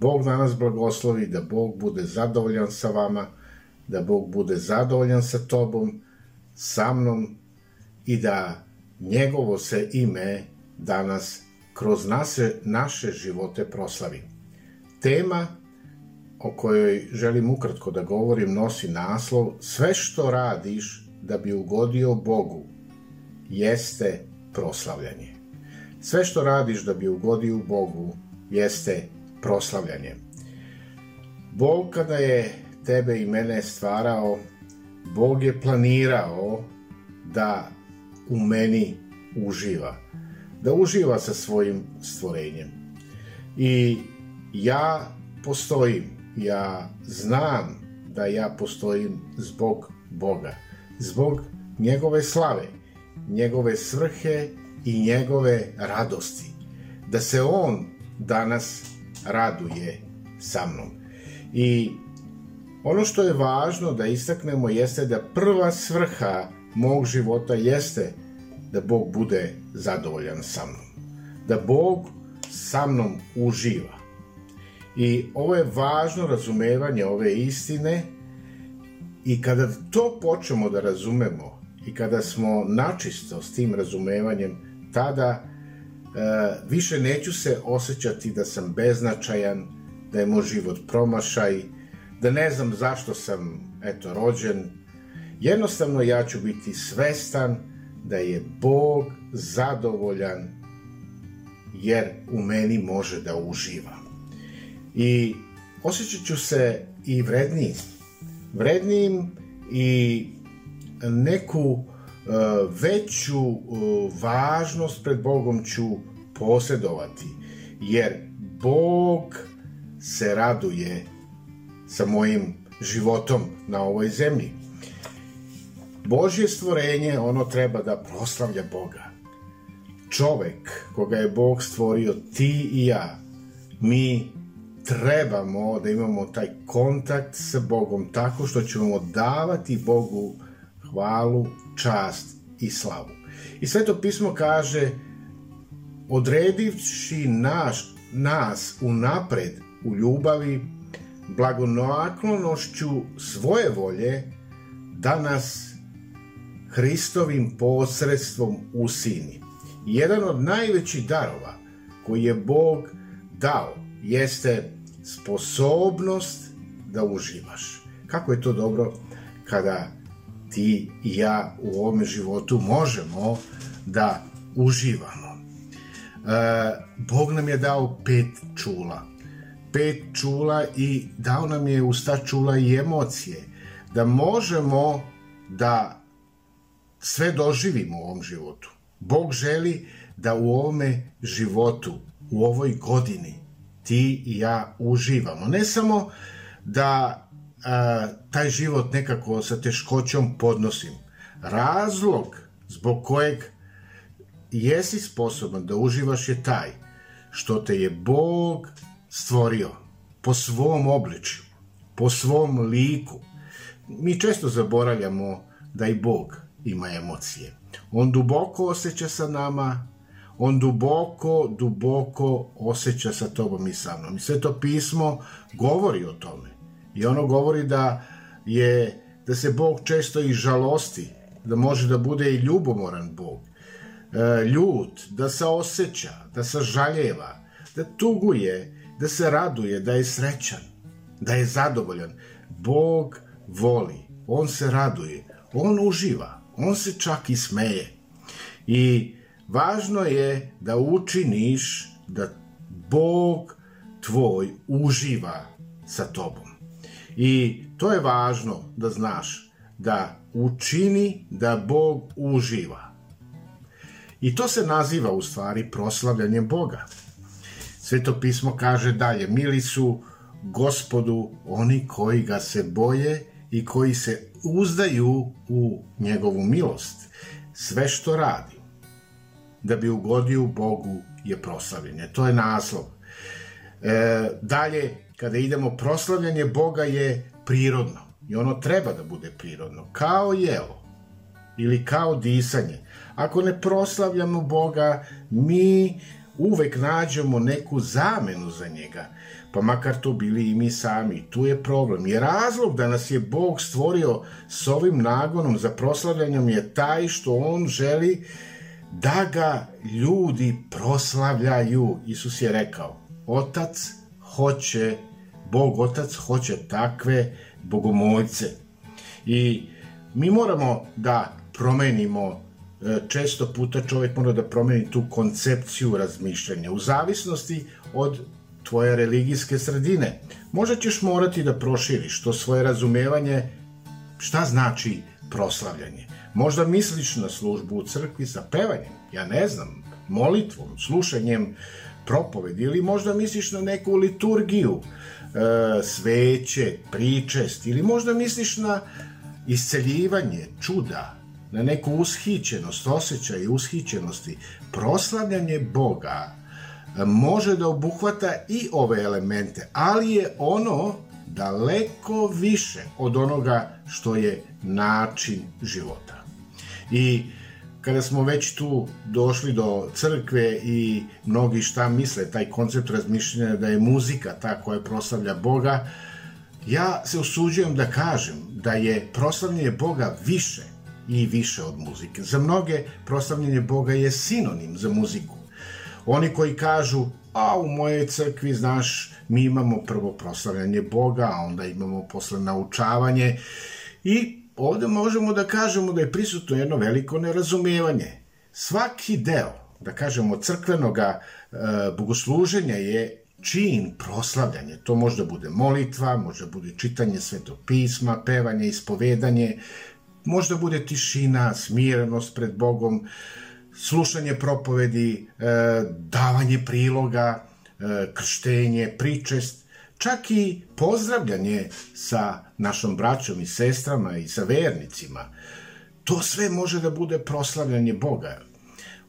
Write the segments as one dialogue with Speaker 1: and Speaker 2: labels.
Speaker 1: Bog danas blagoslovi, da Bog bude zadovoljan sa vama, da Bog bude zadovoljan sa tobom, sa mnom i da njegovo se ime danas kroz naše, naše živote proslavi. Tema o kojoj želim ukratko da govorim nosi naslov Sve što radiš da bi ugodio Bogu jeste proslavljanje. Sve što radiš da bi ugodio Bogu jeste proslavljanje. Bog kada je tebe i mene stvarao, Bog je planirao da u meni uživa. Da uživa sa svojim stvorenjem. I ja postojim, ja znam da ja postojim zbog Boga, zbog njegove slave, njegove svrhe i njegove radosti. Da se on danas raduje sa mnom. I ono što je važno da istaknemo jeste da prva svrha mog života jeste da Bog bude zadovoljan sa mnom. Da Bog sa mnom uživa. I ovo je važno razumevanje ove istine i kada to počnemo da razumemo i kada smo načisto s tim razumevanjem, tada više neću se osjećati da sam beznačajan, da je moj život promašaj, da ne znam zašto sam, eto, rođen. Jednostavno ja ću biti svestan da je Bog zadovoljan jer u meni može da uživa. I osjećat ću se i vrednijim. Vrednijim i neku E, veću e, važnost pred Bogom ću posjedovati, jer Bog se raduje sa mojim životom na ovoj zemlji. Božje stvorenje, ono treba da proslavlja Boga. Čovek koga je Bog stvorio, ti i ja, mi trebamo da imamo taj kontakt sa Bogom tako što ćemo davati Bogu hvalu, čast i slavu. I Sveto pismo kaže, odredivši naš, nas unapred u ljubavi, blagonaklonošću svoje volje, da nas Hristovim posredstvom usini. Jedan od najvećih darova koji je Bog dao jeste sposobnost da uživaš. Kako je to dobro kada ti i ja u ovome životu možemo da uživamo. E, Bog nam je dao pet čula. Pet čula i dao nam je uz ta čula i emocije. Da možemo da sve doživimo u ovom životu. Bog želi da u ovome životu, u ovoj godini, ti i ja uživamo. Ne samo da a, taj život nekako sa teškoćom podnosim. Razlog zbog kojeg jesi sposoban da uživaš je taj što te je Bog stvorio po svom obličju, po svom liku. Mi često zaboravljamo da i Bog ima emocije. On duboko osjeća sa nama, on duboko, duboko osjeća sa tobom i sa mnom. I sve to pismo govori o tome. I ono govori da je da se Bog često i žalosti, da može da bude i ljubomoran Bog, e, ljut, da se osjeća, da se žaljeva, da tuguje, da se raduje, da je srećan, da je zadovoljan. Bog voli, on se raduje, on uživa, on se čak i smeje. I važno je da učiniš da Bog tvoj uživa sa tobom. I to je važno da znaš, da učini da Bog uživa. I to se naziva u stvari proslavljanjem Boga. Sveto pismo kaže dalje, mili su gospodu oni koji ga se boje i koji se uzdaju u njegovu milost. Sve što radi da bi ugodio Bogu je proslavljenje. To je naslov. E, dalje, kada idemo, proslavljanje Boga je prirodno. I ono treba da bude prirodno. Kao jelo ili kao disanje. Ako ne proslavljamo Boga, mi uvek nađemo neku zamenu za njega, pa makar to bili i mi sami. Tu je problem. Jer razlog da nas je Bog stvorio s ovim nagonom za proslavljanjem je taj što On želi da ga ljudi proslavljaju. Isus je rekao, Otac hoće, Bog Otac hoće takve bogomojce. I mi moramo da promenimo e, često puta čovjek mora da promeni tu koncepciju razmišljanja u zavisnosti od tvoje religijske sredine. Možda ćeš morati da proširiš to svoje razumevanje šta znači proslavljanje. Možda misliš na službu u crkvi sa pevanjem, ja ne znam, molitvom, slušanjem propovedi ili možda misliš na neku liturgiju, e, sveće, pričest ili možda misliš na isceljivanje, čuda, na neku ushićenost, osjećaj ushićenosti, proslavljanje Boga e, može da obuhvata i ove elemente, ali je ono daleko više od onoga što je način života. I kada smo već tu došli do crkve i mnogi šta misle, taj koncept razmišljanja da je muzika ta koja proslavlja Boga, ja se usuđujem da kažem da je proslavljanje Boga više i više od muzike. Za mnoge proslavljanje Boga je sinonim za muziku. Oni koji kažu, a u mojej crkvi, znaš, mi imamo prvo proslavljanje Boga, a onda imamo posle naučavanje i ovde možemo da kažemo da je prisutno jedno veliko nerazumevanje. Svaki deo, da kažemo, crkvenoga e, bogosluženja je čin proslavljanje. To može da bude molitva, može da bude čitanje svetog pisma, pevanje, ispovedanje, možda bude tišina, smirenost pred Bogom, slušanje propovedi, e, davanje priloga, e, krštenje, pričest, čak i pozdravljanje sa našom braćom i sestrama i sa vernicima. To sve može da bude proslavljanje Boga.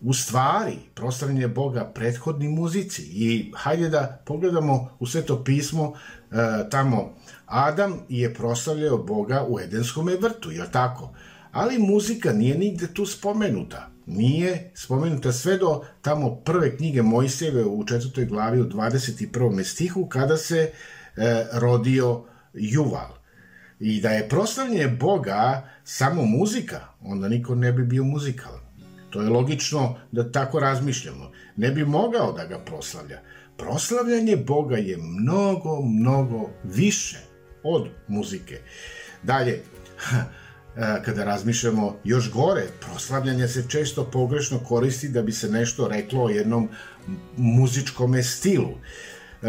Speaker 1: U stvari, proslavljanje Boga prethodni muzici i hajde da pogledamo u sveto pismo e, tamo Adam je proslavljao Boga u Edenskom vrtu, je tako? Ali muzika nije nigde tu spomenuta. Nije spomenuta sve do tamo prve knjige Mojsijeve u četvrtoj glavi u 21. stihu kada se e, rodio Juval. I da je proslavljanje Boga samo muzika, onda niko ne bi bio muzikalan. To je logično da tako razmišljamo. Ne bi mogao da ga proslavlja. Proslavljanje Boga je mnogo, mnogo više od muzike. Dalje, kada razmišljamo još gore, proslavljanje se često pogrešno koristi da bi se nešto reklo o jednom muzičkom stilu. E,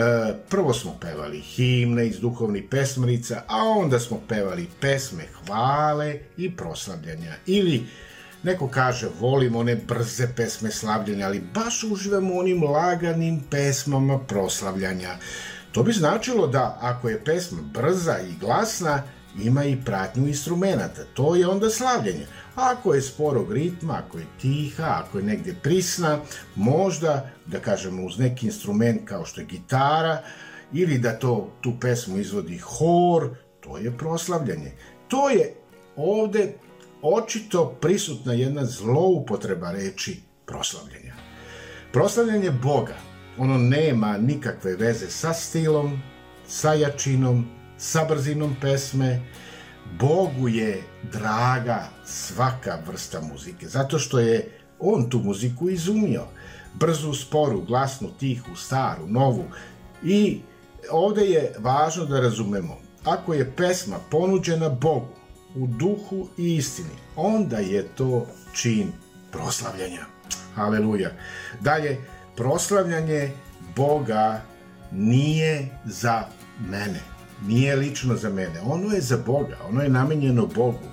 Speaker 1: prvo smo pevali himne iz duhovnih pesmarica, a onda smo pevali pesme hvale i proslavljanja. Ili neko kaže volim one brze pesme slavljenja, ali baš uživamo onim laganim pesmama proslavljanja. To bi značilo da ako je pesma brza i glasna, ima i pratnju instrumenta. To je onda slavljenje. Ako je sporog ritma, ako je tiha, ako je negde prisna, možda, da kažemo, uz neki instrument kao što je gitara, ili da to tu pesmu izvodi hor, to je proslavljanje. To je ovde očito prisutna jedna zloupotreba reči proslavljanja. Proslavljanje Boga ono nema nikakve veze sa stilom, sa jačinom, sa brzinom pesme. Bogu je draga svaka vrsta muzike, zato što je on tu muziku izumio. Brzu, sporu, glasnu, tihu, staru, novu. I ovde je važno da razumemo, ako je pesma ponuđena Bogu u duhu i istini, onda je to čin proslavljanja. Aleluja. Dalje, proslavljanje Boga nije za mene. Nije lično za mene. Ono je za Boga. Ono je namenjeno Bogu.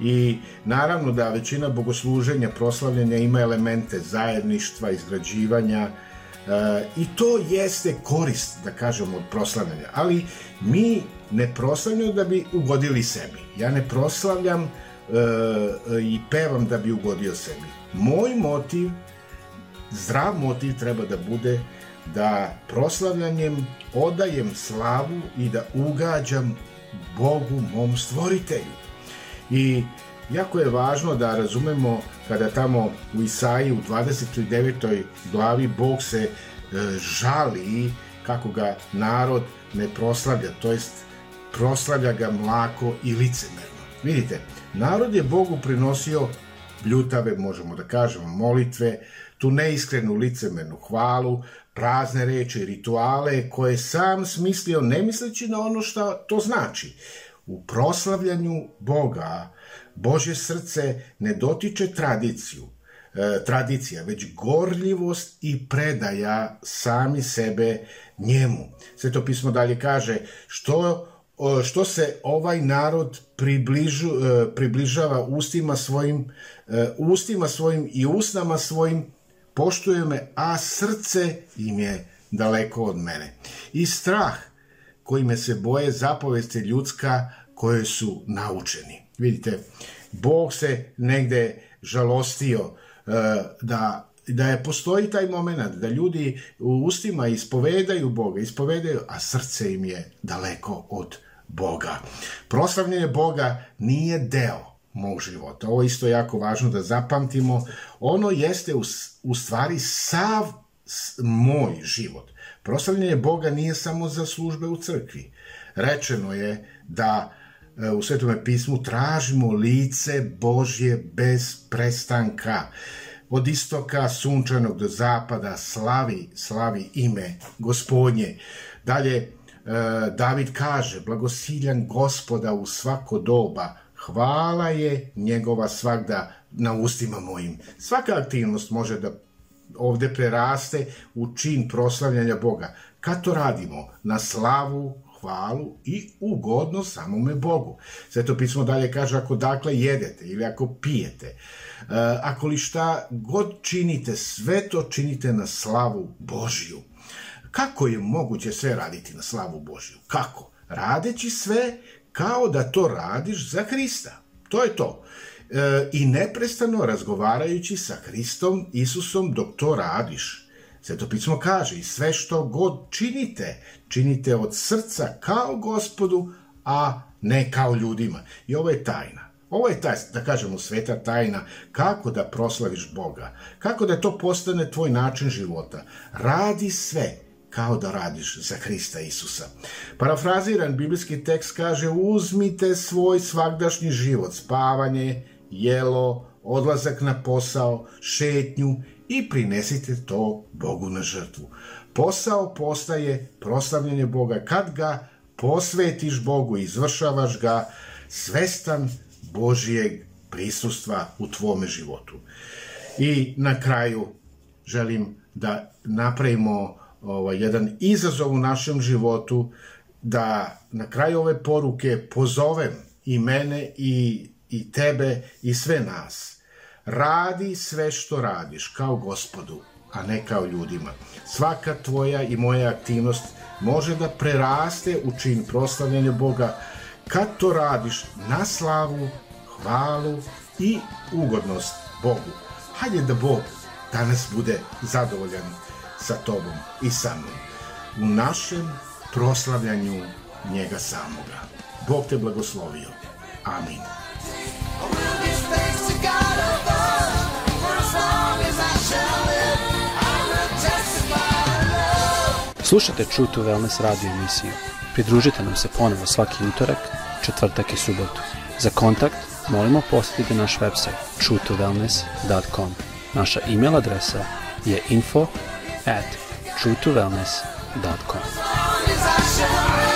Speaker 1: I naravno da većina bogosluženja, proslavljanja ima elemente zajedništva, izgrađivanja, e, I to jeste korist, da kažemo, od proslavljanja. Ali mi ne proslavljamo da bi ugodili sebi. Ja ne proslavljam uh, i pevam da bi ugodio sebi. Moj motiv, zdrav motiv treba da bude da proslavljanjem odajem slavu i da ugađam Bogu, mom stvoritelju. I jako je važno da razumemo kada tamo u Isaiji u 29. glavi Bog se e, žali kako ga narod ne proslavlja, to jest proslavlja ga mlako i licemerno. Vidite, narod je Bogu prinosio bljutave, možemo da kažemo, molitve, tu neiskrenu licemernu hvalu, prazne reči, rituale koje sam smislio ne misleći na ono što to znači. U proslavljanju Boga Bože srce ne dotiče tradiciju, e, tradicija, već gorljivost i predaja sami sebe njemu. Sveto pismo dalje kaže što što se ovaj narod približu, e, približava ustima svojim, e, ustima svojim i usnama svojim, poštuje me, a srce im je daleko od mene. I strah kojime se boje zapovesti ljudska koje su naučeni. Vidite, Bog se negde žalostio uh, da da je postoji taj moment da ljudi u ustima ispovedaju Boga, ispovedaju, a srce im je daleko od Boga. Proslavljanje Boga nije deo mog života. Ovo isto jako važno da zapamtimo. Ono jeste u, u stvari sav moj život. Proslavljanje Boga nije samo za službe u crkvi. Rečeno je da e, u Svetome pismu tražimo lice Božje bez prestanka. Od istoka sunčanog do zapada slavi, slavi ime gospodnje. Dalje, e, David kaže, blagosiljan gospoda u svako doba, hvala je njegova svakda na ustima mojim. Svaka aktivnost može da ovde preraste u čin proslavljanja Boga. Kad to radimo? Na slavu, hvalu i ugodno samome Bogu. Sveto pismo dalje kaže ako dakle jedete ili ako pijete, e, ako li šta god činite, sve to činite na slavu Božiju. Kako je moguće sve raditi na slavu Božiju? Kako? Radeći sve kao da to radiš za Hrista. To je to. E, I neprestano razgovarajući sa Hristom, Isusom, dok to radiš. Sveto pismo kaže, i sve što god činite, činite od srca kao gospodu, a ne kao ljudima. I ovo je tajna. Ovo je taj, da kažemo, sveta tajna, kako da proslaviš Boga, kako da to postane tvoj način života. Radi sve kao da radiš za Hrista Isusa. Parafraziran biblijski tekst kaže uzmite svoj svakdašnji život, spavanje, jelo, odlazak na posao, šetnju i prinesite to Bogu na žrtvu. Posao postaje proslavljanje Boga kad ga posvetiš Bogu, izvršavaš ga svestan Božijeg prisustva u tvome životu. I na kraju želim da napravimo ovaj, jedan izazov u našem životu, da na kraju ove poruke pozovem i mene i, i tebe i sve nas. Radi sve što radiš kao gospodu, a ne kao ljudima. Svaka tvoja i moja aktivnost može da preraste u čin proslavljanja Boga kad to radiš na slavu, hvalu i ugodnost Bogu. Hajde da Bog danas bude zadovoljan sa tobom i sa mnom u našem proslavljanju njega samoga. Bog te blagoslovio. Amin.
Speaker 2: Slušajte True to Wellness radio emisiju. Pridružite nam se ponovo svaki utorak, četvrtak i subotu. Za kontakt molimo posjetite naš website truetowellness.com. Naša e-mail adresa je info at truetowellness.com.